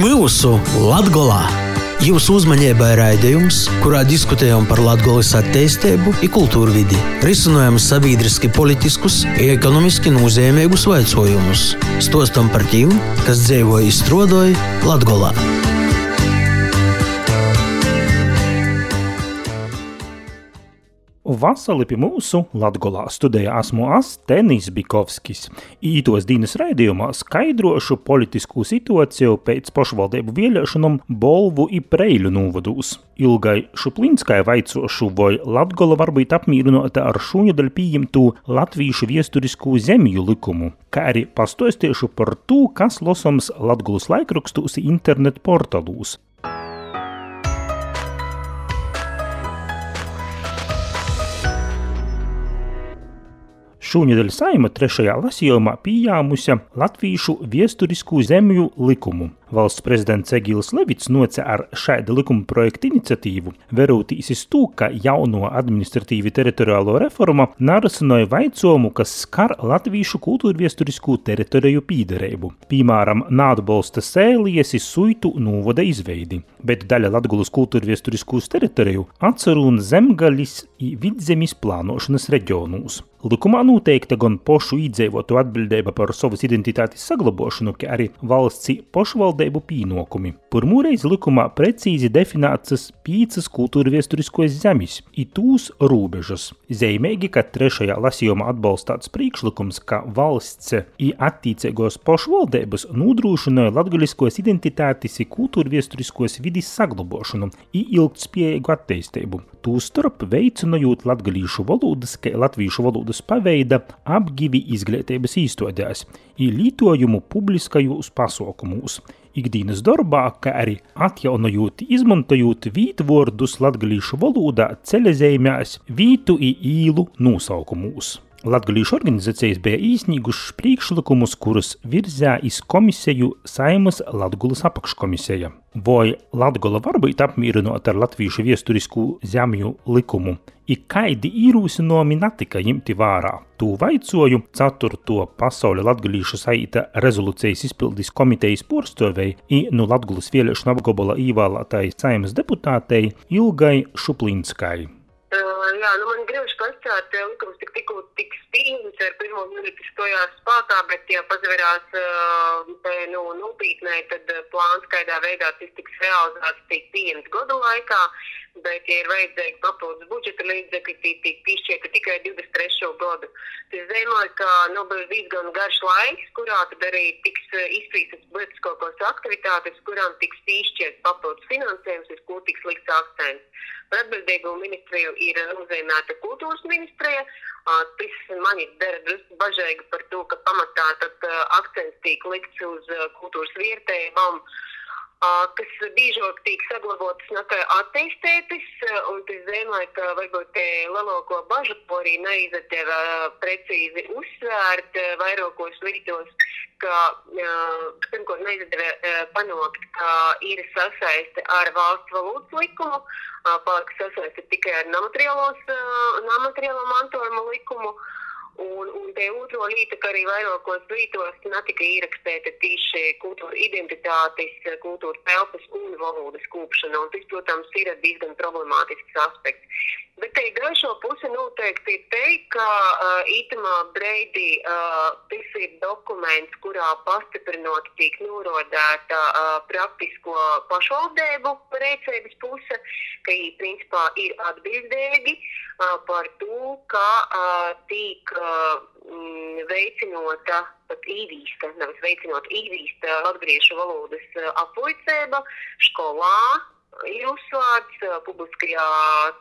mūsu Latgolā! Jūsu uzmanībai raidījums, kurā diskutējam par Latvijas attīstību, kultūru vidi, risinām sabiedriski, politiskus, ekonomiski nozīmīgus jautājumus, stostam par tiem, kas dzīvo izstrādāja Latvijā. Vasarī pie mūsu Latvijā studijā esmu Astenis Bikovskis. Ītos dienas raidījumā skaidrošu politisko situāciju pēc pašvaldību vēlēšanām Bolvu un Preļu novadūs. Ilgai Šuplinskai vaicošu, vai Latgola var būt apmierināta ar šūņadaļu pieņemtu latviešu viesturisko zemju likumu, kā arī pastostiešu par to, kas lasams Latgolas laikrakstos internetu portālūs. Šūņadaļa saima trešajā lasījumā pieņēmusi latviešu viesturisko zemju likumu. Valsts prezidents Egīls Levits noca ar šādu likuma projektu iniciatīvu, verūtīs iz to, ka jauno administratīvi teritoriālo reforma narasinoja vaicojumu, kas skar latviešu kultūrviesturisko teritoriju pīderību. Piemēram, nāatbalsta sēlies iz suitu novada izveidi, bet daļa Latgulas kultūrviesturiskos teritoriju atcerūna zemgaļis i vidzemes plānošanas reģionūs. Likumā noteikta gan pošu iedzīvotu atbildība par savas identitātes saglabāšanu, kā arī valsts pašvaldību pienākumi. Pirmoreiz likumā precīzi definētas piecas kultūra viesturiskos zemes, itūs robežas. Zīmīgi, ka trešajā lasījumā atbalstāts priekšlikums, ka valsts i attiecīgos pašvaldības nodrošināja latgaļiskos identitātes i kultūra viesturiskos vidis saglabāšanu i ilgtspējīgu attīstību. Tūstarp veicinojot latgalīšu valodas, kā latviešu valodas paveida apgivi izglītības īstodēs, i lītojumu publiskajos pasaukumos. Ikdienas darbā, kā arī atjaunojot, izmantojot vītvordus latgalīšu valodā ceļazīmēs vītu īlu nosaukumos. Latvijas organizācijas bija īsnīgušas priekšlikumus, kurus virzā iz komisiju Saimas Latvijas apakškomisija. Vai Latvija var būt apmierināta ar latviešu viesturisku zemju likumu? Ir kādi īrūsinājumi netika ņemti vērā? To vaicoju 4. pasaules latviešu saita rezolūcijas izpildes komitejas porcelānai no Latvijas vēlēšana apgabala ievēlētāji Saimas deputātei Ilgai Šuplinskai. Uh, jā, nu man gribas pastāstīt, ka likums tik tikko tik stingrs ar pirmo minūti stojās spēkā, bet ja pazverās uh, nu, nopietnē, tad plāns kādā veidā tas tiks realizēts tik pieņems gadu laikā, bet ja ir vajadzīgi papildus budžeta līdzekļi, tik tiek piešķirta tikai 23. gadu. Tas zīmē, ka nu, būs diezgan garš laiks, kurā tad arī tiks izpīstas būtiskākos aktivitātes, kurām tiks piešķirts papildus finansējums, uz ko tiks likts akcents. Par atbildīgo ministriju ir nozīmēta kultūras ministrija. Tas mani dara drusku bažīgi par to, ka pamatā tad akcents tiek likts uz kultūras vietējumam, kas biežāk tiek saglabātas nekā attīstītas. Un tas zīmē, ka varbūt te lielāko bažu arī neizdeva precīzi uzsvērt vairākos līdzos ka pirmkārt neizdevē panākt, ka ir sasaiste ar valsts valūtas likumu, palika sasaiste tikai ar nemateriālo mantojumu likumu. Un, un te otro līta, ka arī vairākos lītos netika ierakstīta tieši kultūra identitātes, kultūra telpas un valodas kūpšana. Un tas, protams, ir diezgan problemātisks aspekts. Bet te gaišo puse noteikti teikt, ka uh, ītamā breidī uh, tas ir dokuments, kurā pastiprinot tiek norodēta uh, praktisko pašvaldību rēcības puse, ka viņi principā ir atbildīgi uh, par to, ka uh, tiek uh, veicinota pat īvīsta, nevis veicinot īvīsta latviešu valodas aplicēba skolā, ir uzsvārts uh, publiskajā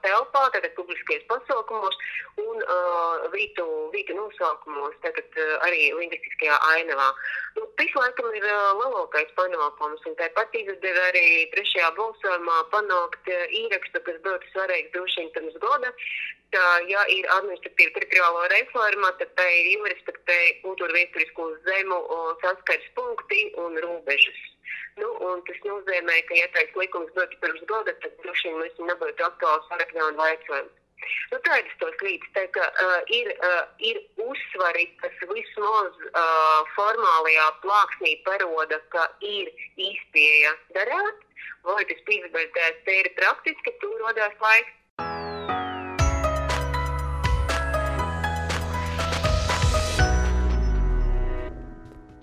telpā, tātad publiskajos pasaukumos un uh, vītu, vītu nosaukumos, tātad uh, arī lingvistiskajā ainavā. Nu, tas, laikam, ir uh, lielākais panākums, un tāpat izdeva arī trešajā balsojumā panākt uh, īrakstu, kas būtu svarīgs droši vien pirms gada, ka, ja ir administratīva teritoriālo reforma, tad tai ir jārespektē kultūra vēsturisko zemu saskares punkti un robežas. Nu, tas nozīmē, ka, ja tāds likums būtu pirms gada, tad droši vien mēs nebūtu aktuāls sarakstā un vaicājums. Nu, Tādas tos līdz, tā ka uh, ir, uh, ir uzsvari, kas vismaz uh, formālajā plāksnī paroda, ka ir izpēja darāt, vai tas pīzbeļtēs, te ir praktiski, tur rodās laiks.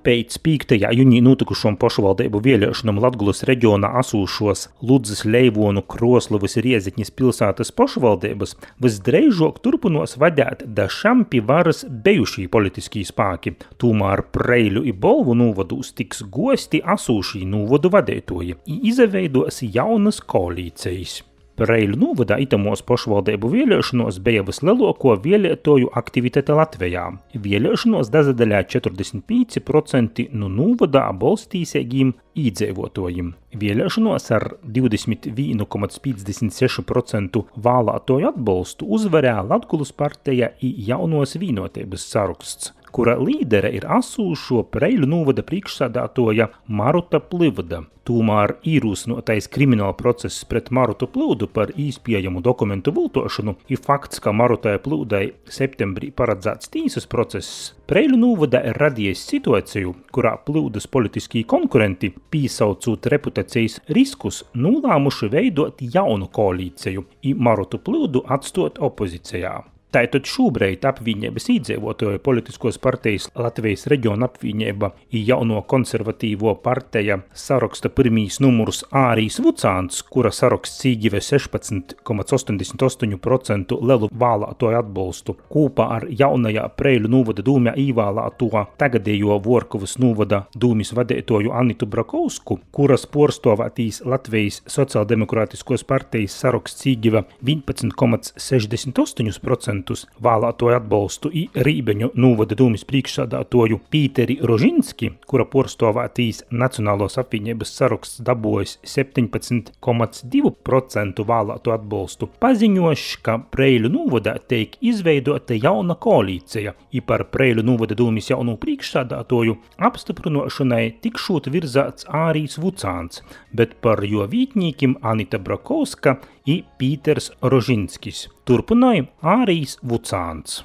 Pēc 5. jūnija notikušām pašvaldību vēlēšanām Latvijas reģionā asūšos Ludzas, Leivonu, Kroslavas un Rieziņas pilsētas pašvaldības visdrīzāk turpinās vadīt dažām pie varas bijušie politiskie spēki. Tomēr Preiļu un Bolvu novadūs tiks gosti asūšī novadu vadītāji, izveidos jaunas koalīcijas. Reiļu novadā itamos pašvaldību vēlēšanos bija vislielāko vēlētoju aktivitāte Latvijā. Vēlēšanos dazadaļā 45% no novadā balstīsīgiem īdzīvotājiem. Vēlēšanos ar 21,56% vēlētoju atbalstu uzvarēja Latvijas partija Jaunos vienotības saraksts kura līdere ir asūšo Preļu novada priekšsādātoja Maruta Plivada. Tomēr īrūsnotais krimināla process pret Marutu Plūdu par īspējamu dokumentu viltošanu ir fakts, ka Marutai Plūdai septembrī paredzēts tīsas process. Preļu novada ir radījis situāciju, kurā Plūdas politiskie konkurenti, pīsaucot reputācijas riskus, nolēmuši veidot jaunu koalīciju, un Marutu Plūdu atstot opozīcijā. Tātad šobrīd apvienības iedzīvotāju politiskos partijas Latvijas reģiona apvienība ir jauno konservatīvo partija saraksta pirmīs numurs Ārijas Vucāns, kura saraksts cīģive 16,88% lielu vēlētoju atbalstu, kopā ar jaunajā Preiļu novada dūmē īvēlēto tagadējo Vorkavas novada dūmis vadītoju Anitu Brakovsku, kuras porstovētīs Latvijas sociāldemokrātiskos partijas saraksts cīģive 11,68% vēlētoju atbalstu i Rībeņu novada dūmis priekšsādātoju Pīteri Rožinski, kura porstovētīs Nacionālos apvienības saraksts dabūjas 17,2% vēlēto atbalstu, paziņoš, ka Preiļu novadā tiek izveidota jauna koalīcija, i par Preiļu novada dūmis jaunu priekšsādātoju apstiprinošanai tikšot virzāts Ārijas Vucāns, bet par jo vītņīkim Anita Brakovska i Pīters Rožinskis. Turpināja Ārijas Vucāns.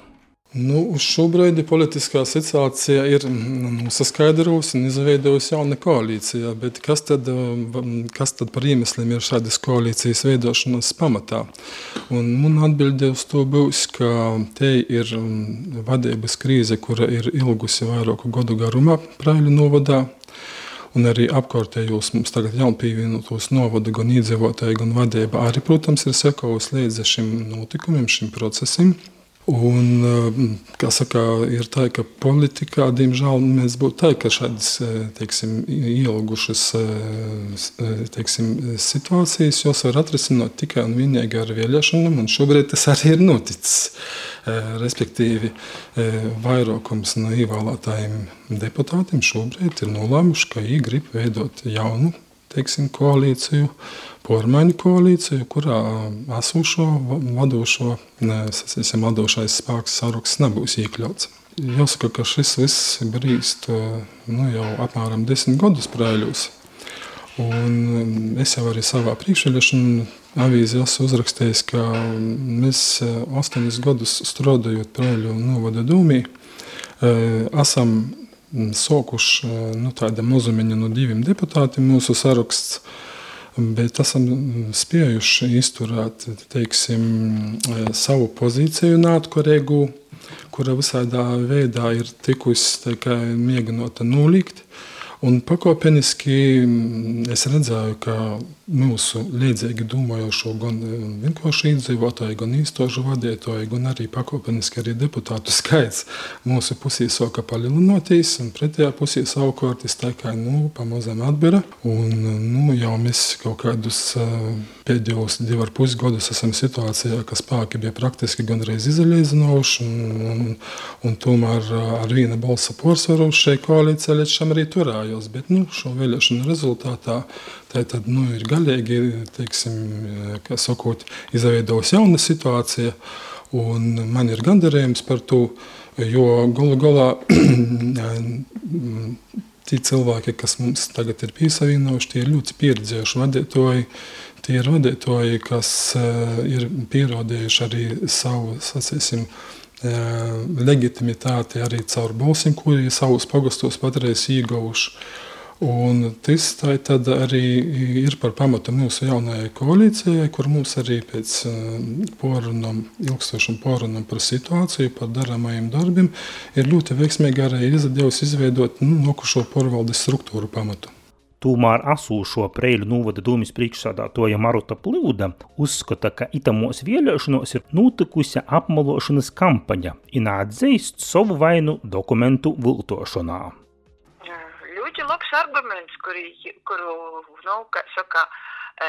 Nu, uz šo brīdi politiskā situācija ir nu, saskaidrojusi un izveidojusi jauna koalīcija. Kas tad, kas tad par iemesliem ir šādas koalīcijas veidošanas pamatā? Un man atbilde uz to būs, ka te ir vadības krīze, kura ir ilgusi vairāku gadu garumā Prāļu novadā un arī apkārtējos mums tagad jaunpievienotos novadu gan iedzīvotāji, gan vadība arī, protams, ir sekojusi līdzi šim notikumam, šim procesam. Un, eh, kā saka, ir tā, ka politikā, diemžēl, mēs būtu tā, ka šādas eh, teiksim, ielgušas eh, teiksim, situācijas jūs var atrisināt tikai un vienīgi ar vēlēšanām, un šobrīd tas arī ir noticis. Respektīvi, vairākums no ievēlētājiem deputātiem šobrīd ir nolēmuši, ka viņi grib veidot jaunu teiksim, koalīciju, pormaiņu koalīciju, kurā esošo vadošo, sacīsim, vadošais spēks saraksts nebūs iekļauts. Jāsaka, ka šis viss brīst nu, jau apmēram desmit gadus prēļos. Un es jau arī savā priekšvēlēšana avīzē esmu uzrakstījis, ka mēs astoņus gadus strādājot Prēļu novada dūmī, esam sokuši nu, tāda mazumiņa no diviem deputātiem mūsu saraksts. Bet esam spējuši izturēt teiksim, savu pozīciju neatkarīgu, kura visādā veidā ir tikusi mēģinota nolikt. Un pakāpeniski es redzēju, ka mūsu līdzīgi domājošo gan e, vienkārši iedzīvotāju, gan īstošu vadītāju, gan arī pakāpeniski arī deputātu skaits mūsu pusē sāka palielinoties, un pretējā pusē savukārt es tā kā nu, pamazām atbira. Un, nu, jau mēs kaut kādus e, pēdējos divu ar pus gadus esam situācijā, ka spēki bija praktiski gandrīz izolēzinoši, un, un, un tomēr ar viena balsa porcelāna šai koalīcijai līdz šim arī turējos. Bet nu, šo vēlēšanu rezultātā Tā tad nu, ir galīgi, teiksim, kā sakot, izveidojusi jauna situācija, un man ir gandarījums par to, jo galu galā tie cilvēki, kas mums tagad ir piesavienojuši, tie ir ļoti pieredzējuši vadītāji. Tie ir vadītāji, kas uh, ir pierādījuši arī savu, sacīsim, uh, legitimitāti arī caur balsīm, kuri savus pagastos patreiz ieguvuši. Un tas arī ir par pamatu mūsu jaunajai koalīcijai, kur mums arī pēc eh, porunam, ilgstošam porunam par situāciju, par darāmajiem darbiem, ir ļoti veiksmīgi arī izdevies izveidot nu, nokušo porvaldes struktūru pamatu. Tomēr asūšo Preļu novada dūmis priekšsādātoja Maruta Plūda uzskata, ka itamos vēlēšanos ir notikusi apmelošanas kampaņa un atzīst savu vainu dokumentu viltošanā ļoti labs arguments, kuri, kuru, nu, kā saka, e,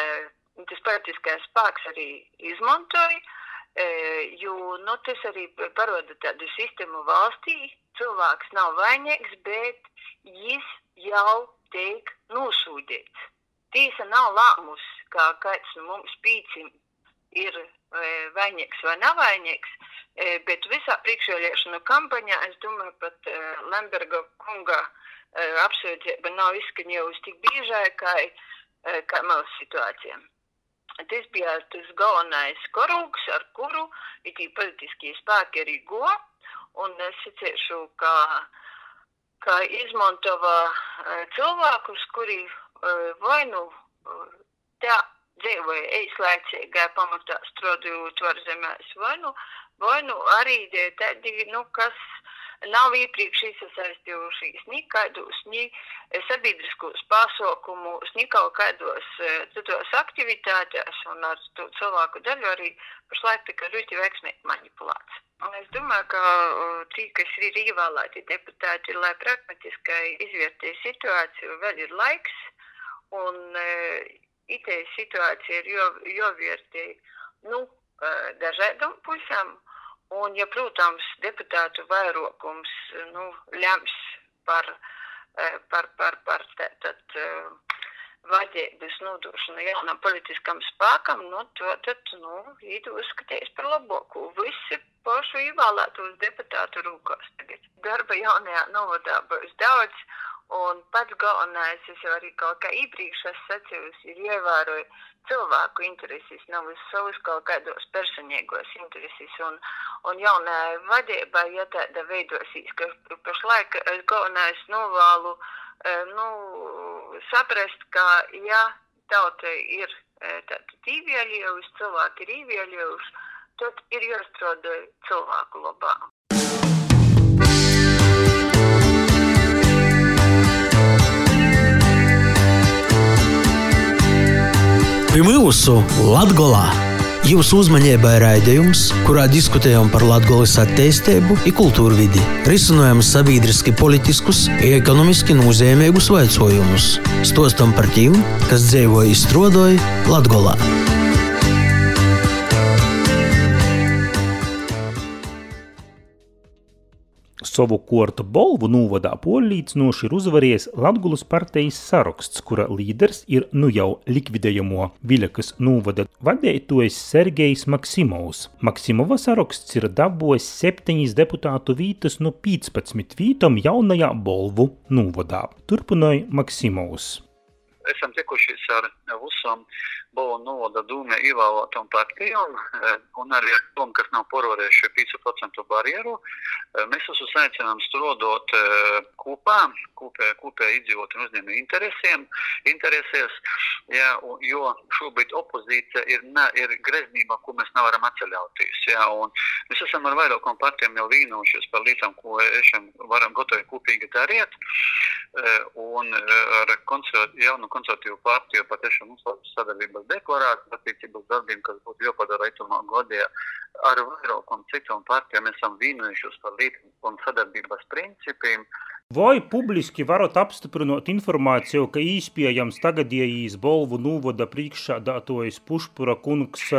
tas politiskais spēks arī izmantoja, e, jo, nu, tas arī parāda tādu sistēmu valstī. Cilvēks nav vainīgs, bet viņš jau tiek nosūdīts. Tiesa nav lēmusi, kā kāds no mums pīcim ir vainīgs vai nav vainīgs, e, bet visā priekšvēlēšanu kampaņā, es domāju, pat e, Lemberga kunga apsūdzība nav izskaņojusi tik biežai, kā, kā mūsu situācijām. Tas bija tas galvenais korūks, ar kuru ir politiskie spēki arī go, un es secēšu, ka, ka izmantova cilvēkus, kuri vai nu tā dzīvoja īslaicīgā pamatā strādājot varzemēs, vai nu, vai nu arī tādi, nu, kas nav iepriekš iesaistījušies ni kādos, ni sabiedriskos pasaukumus, ni kaut kādos citos aktivitātēs, un ar to cilvēku daļu arī pašlaik tika ļoti veiksmīgi manipulēts. Un es domāju, ka tie, kas ir ievēlēti deputāti, lai pragmatiskai izvērtē situāciju, vēl ir laiks, un itē situācija ir jovērtē, nu, dažādām pusēm. Un, ja, protams, deputātu vairākums nu, lems par, eh, par, par, par tad, eh, vadības nodošanu jaunam politiskam spēkam, nu, to tad, nu, it uzskatīs par labāku. Visi pašu ievēlētos deputātu rūkās tagad. Darba jaunajā novadā būs daudz, Un pats galvenais, es jau arī kaut kā iepriekš esmu sacījusi, ir ievērojot cilvēku intereses, nevis savus kaut kādos personīgos intereses. Un, un jaunā vadība, ja tāda veidosīs, ka pašlaik galvenais novēlu eh, nu, saprast, ka ja tauta ir eh, tātad īvieļievusi, cilvēki ir īvieļievuši, tad ir jāstrādā cilvēku labā. Pie mūsu Latgolā jūsu uzmanībai raidījums, kurā diskutējam par Latvijas attīstību kultūru vidi, risinājam sabiedriski politiskus ekonomiski nozīmīgus jautājumus, stostam par tiem, kas dzīvoja izstrādāja Latvijā. Savukārt Bolvu novadā polīdzinoši ir uzvarējis Latgulas partijas saraksts, kura līderis ir nu jau likvidējamo Viļakas novada vadītājs Sergejs Maksimovs. Maksimova saraksts ir dabūjis septiņas deputātu vītas no 15 vītom jaunajā Bolvu novadā. Turpināja Maksimovs. Esam tikušies ar visām Bolu novada dūmē ievēlētām partijām e, un arī ar tom, kas nav porvarējuši 5% barjeru. E, mēs esam aicinām strādāt e, kopā, kopē, kopē izdzīvot un uzņēmēju interesēm, interesēs, jā, jo šobrīd opozīcija ir, ne, ir greznība, ko mēs nevaram atceļauties. Jā, un mēs esam ar vairākām partijām jau vīnojušies par lietām, ko ešam varam gotovi kopīgi darīt. Un ar konservat, jaunu konservatīvu partiju pat ešam uzsākt sadarbību savas deklarācijas attiecībā uz darbiem, kas būtu jāpadara itamā gadā. Ar vairākām citām partijām esam vienojušies par līdz un sadarbības principiem. Vai publiski varat apstiprināt informāciju, ka īspējams tagadējīs Bolvu novada priekšsādātojas Pušpura kungs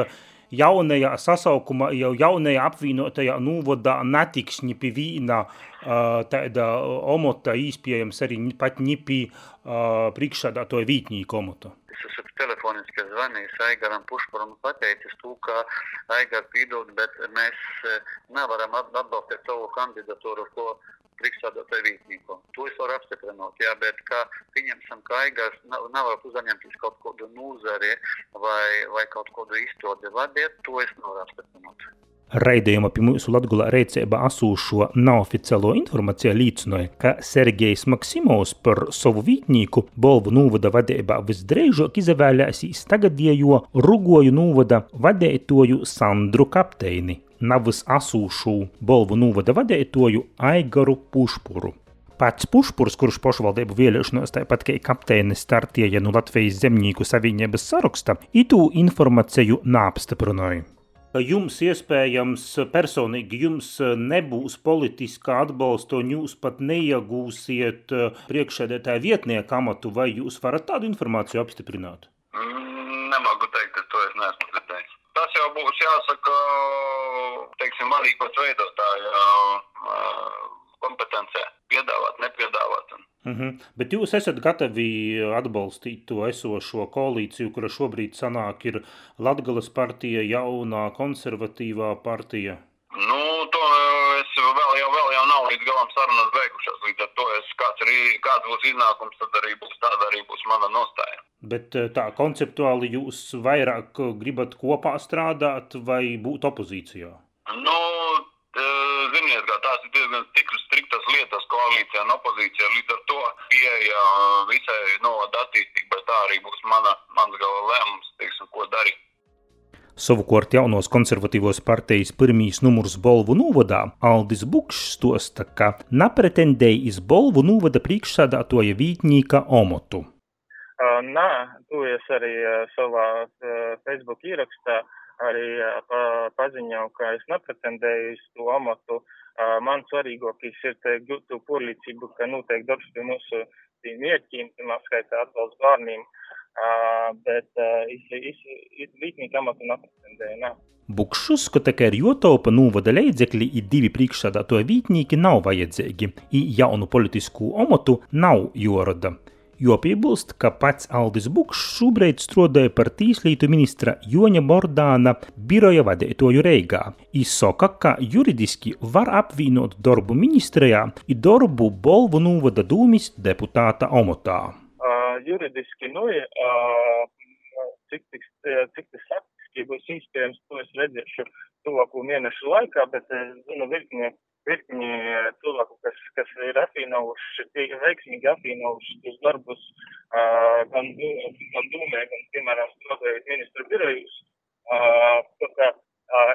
jaunajā sasaukumā, jau jaunajā apvienotajā novadā netiks ni pie vīna tāda omota īspējams arī pat ni pie priekšsādātoja vītņīka omota? Es esmu telefoniski zvanījis Aigaram Pušpuram un pateicis to, ka Aigar pīdot, bet mēs nevaram atbalstīt savu kandidatūru, ko priekšsādātāju vītnieku. To es varu apstiprināt, jā, bet kā pieņemsim, ka aigās nav, nevar uzņemties kaut kādu nūzari vai, vai kaut kādu izstrādi vadīt, to es nevaru apstiprināt. Raidījuma pie mūsu Latvijas rīcībā asūšo neoficiālo informāciju liecināja, ka Sergejs Maksimovs par savu vītnieku Bolvu novada vadībā visdrīzāk izvēlēsīs tagadējo Rugoju novada vadītoju Sandru Kapteini, navas asūšu Bolvu novada vadītoju Aigaru Pušpuru. Pats Pušpurs, kurš pašvaldību vēlēšanos tāpat kā kapteinis startēja no Latvijas zemnieku savienības saraksta, itu informāciju neapstiprināja jums iespējams personīgi jums nebūs politiskā atbalsta un jūs pat neiegūsiet priekšsēdētāja vietnieka amatu, vai jūs varat tādu informāciju apstiprināt? Mm, nemagu teikt, ka to es neesmu dzirdējis. Tas jau būs jāsaka, teiksim, vadības veidotāja kompetencē piedāvāt, nepiedāvāt. Mm -hmm. Bet jūs esat gatavi atbalstīt to esošo koalīciju, kura šobrīd sanāk ir Latgales partija, jaunā konservatīvā partija? Nu, to es vēl jau, vēl jau nav līdz galam sarunas beigušās. Līdz ar to es kāds, arī, kāds būs iznākums, tad arī būs tāda arī būs mana nostāja. Bet eh, tā konceptuāli jūs vairāk gribat kopā strādāt vai būt opozīcijā? Nu, ziniet, kā tās ir diezgan tik striktas lietas koalīcijā un opozīcijā. Līdz ar to pieeja visai novada attīstībai, tā arī būs mana, mans gala lēmums, teiksim, ko darīt. Savukārt jaunos konservatīvos partijas pirmīs numurs Bolvu novadā Aldis Bukšs stosta, ka napretendēja iz Bolvu novada priekšsādātoja vītņīka omotu. Uh, nē, to es arī uh, savā uh, Facebook ierakstā uh, arī pa, paziņoju, ka es nepretendēju uz to amatu. Man svarīgākais ir gūt to porlīdzību, ka notiek darbs pie mūsu mērķiem, pirmā skaitā atbalsts bērniem, bet es līdnieku amatu nepretendēju. Ne. Bukšs uzskata, ka ar Jotopa novada līdzekļi ir divi priekšsādātoja vītnieki nav vajadzīgi, i jaunu politisku amatu nav joroda jo piebilst, ka pats Aldis Bukšs šobrīd strādāja par tīslietu ministra Joņa Bordāna biroja vadītāju Reigā. Izsaka, ka juridiski var apvienot darbu ministrijā un darbu Bolvu novada dūmis deputāta omotā. Uh, juridiski, nu, uh, cik, cik, cik tas būs iespējams, to es redzēšu tuvāko mēnešu laikā, bet es zinu virkni virkni cilvēku, kas, kas ir apvienojuši, veiksmīgi apvienojuši tos darbus uh, gan, gan dūmē, gan, piemēram, strādājot ministru birojus. Uh, tā kā uh,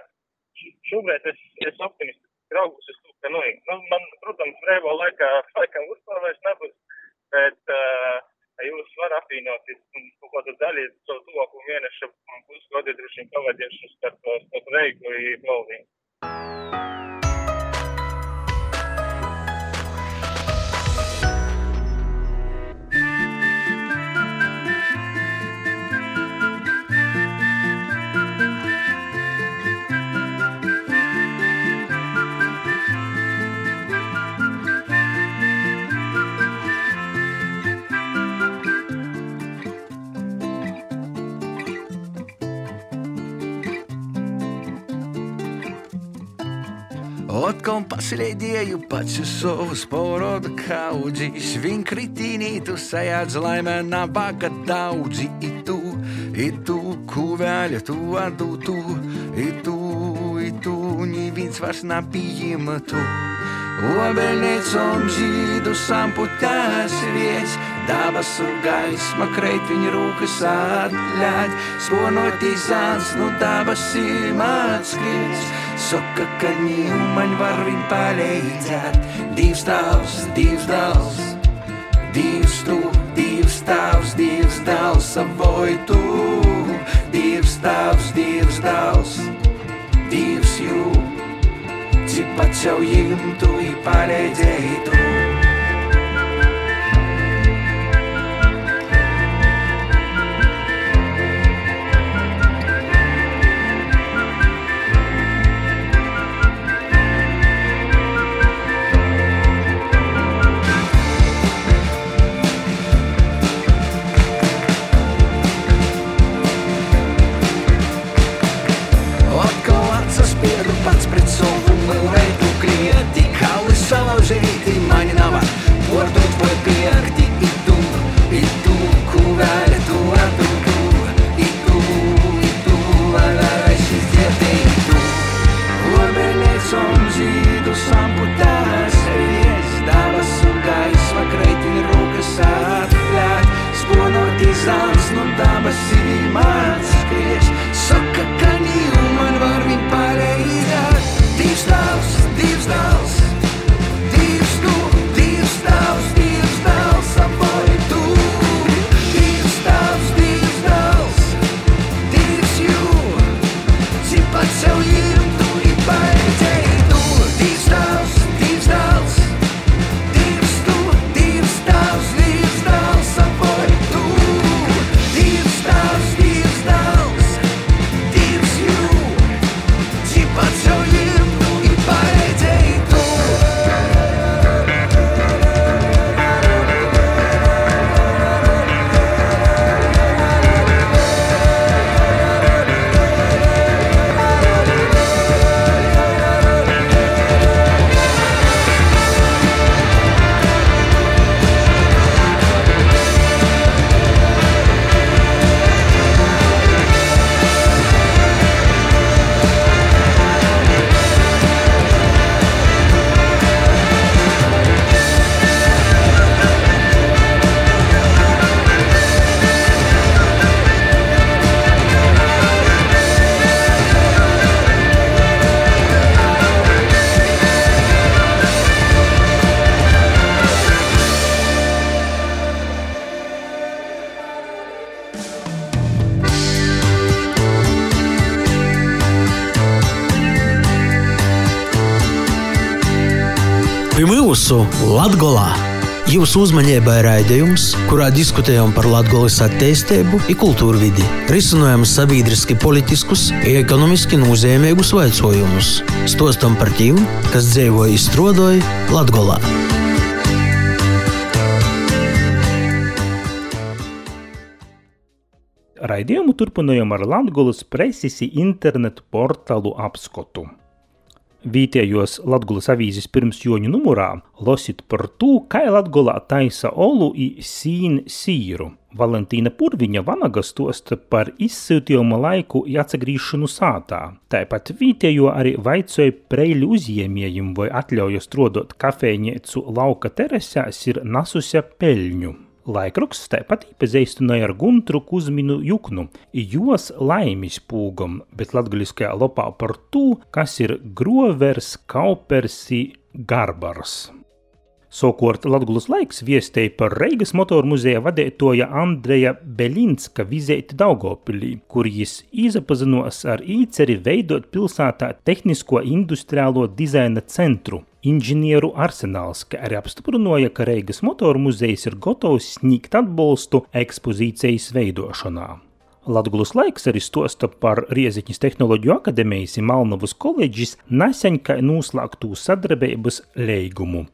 šobrīd es, es optimistiski raugos uz to, ka, nu, nu man, protams, brīvā laikā laikam uzstāvēs nebūs, bet uh, jūs varat apvienoties kaut kādu daļu savu tuvāko mēnešu pusgadu droši vien pavadīšu starp, starp Reigu un Bolviju. Otkal paslēdēju pats uz savus porodu kaudzīs, viņ kritīnītu sajādz laimē nabaga daudzi, itu, itu, kuvēļa tu adu tu, itu, itu, nīvīns vairs napījima tu. Obeļniecom žīdu samputās vies, dabasu gaisma kreit viņa rūkas atļaļ, sponotīs zāns, nu dabasim atskries. Saka, ka ņēmu man var viņu palīdzēt. Divs tavs, divs dals, divs tu, divs tavs, divs dals, savoj tu. Divs tavs, divs dals, divs jū. Cik pats jau jimtu, i palīdzēji tu. Pats pret savu Mūsu Latgolā jūsu uzmanībai raidījums, kurā diskutējam par Latgolas attīstību un kultūru vidi, risinājam sabiedriski politiskus un ekonomiski nozīmīgus jautājumus, stostam par tiem, kas dzīvo izstrādāja Latgolā. Raidījumu turpinājām ar Latvijas preses internetu portālu apskatu. Vietējos Latvijas avīzes pirms joņu numurā losit par to, kā Latvijā taisa olu i sīn sīru. Valentīna Purviņa vanaga stosta par izsūtījuma laiku atsagrīšanu sātā. Tāpat vietējo arī vaicoja preļu uzņēmējiem vai atļauja strodot kafejnīcu lauka teresēs ir nasusia peļņu. Laikraksts tāpat iepazīstināja ar Guntru Kuzminu Juknu, jos laimis pūgam, bet latgaļiskajā lopā par to, kas ir grovers, kaupersi, garbars. Savukārt Latvijas laiks viestēja par Reigas motoru muzeja vadītoja Andreja Belinska vizēti Daugopilī, kur jis izapazinos ar īceri veidot pilsētā tehnisko industriālo dizaina centru. Inženieru arsenāls, kā arī apstiprināja, ka Reigas motoru muzejs ir gatavs sniegt atbalstu ekspozīcijas veidošanā. Latvijas laiks arī stosta par Rieziņas tehnoloģiju akadēmijas un Malnavas koledžas nesen kā noslēgtu sadarbības līgumu.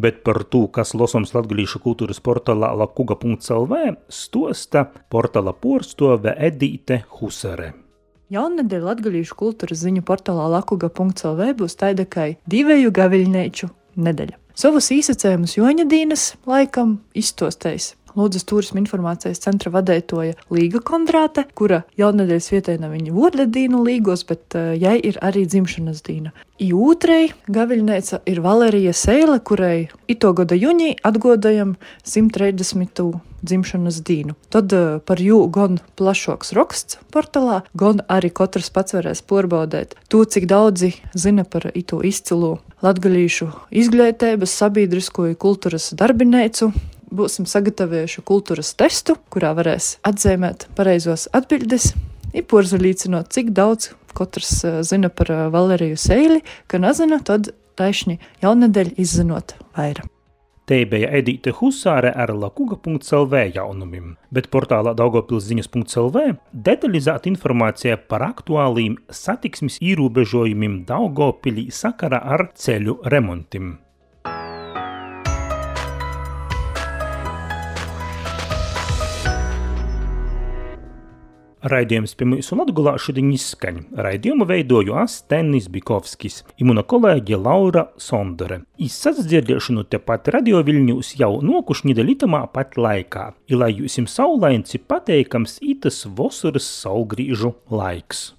Bet par to, kas lasāms latviešu kultūras portālā lakuga.lv, stosta portāla porcelāna Edīte Husare. Jaunadēļ Latvijas kultūras ziņu portālā lakuga.lv būs tāda kā divu gaviļneču nedēļa. Savus īsacējumus Joņadīnas laikam iztostējis Lūdzas turisma informācijas centra vadētoja Līga Kondrāte, kura jaunadēļas vietē nav viņa vordadīnu līgos, bet uh, jai ir arī dzimšanas dīna. I otrai gaviļnēca ir Valerija Seile, kurai ito gada jūņī atgodājam 130. Dzimšanas dīnu. Tad uh, par jū gan plašāks raksts portālā, gan arī katrs pats varēs porbaudēt to, cik daudzi zina par ito izcilu latgalīšu izglītības, sabiedrisko un kultūras darbinēcu, būsim sagatavojuši kultūras testu, kurā varēs atzīmēt pareizos atbildes, īporzulīcinot, cik daudz katrs uh, zina par uh, Valeriju Seili, ka nezina, tad taisni jaunadēļ izzinot vairāk. Te bija Edīte Husāre ar lakuga.lv jaunumiem, bet portālā daugopilsziņas.lv detalizēta informācija par aktuāliem satiksmes ierobežojumiem Daugopilī sakarā ar ceļu remontiem. Raidījums pie mūsu Latvijā šodien izskaņa. Raidījumu veidoju Astenis Bikovskis, imuna kolēģe Laura Sondere. Izsats dzirdēšanu tepat radio viļņus jau nokušņi dalitamā pat laikā, i lai jūs jums saulainci pateikams itas vosuras saulgrīžu laiks.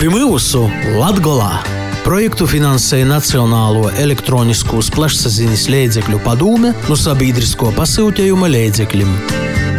Pirmūsu Latgolā projektu finansēja Nacionālo elektroniskos plašsaziņas līdzekļu padome no sabiedrisko pasūtījuma līdzekļiem.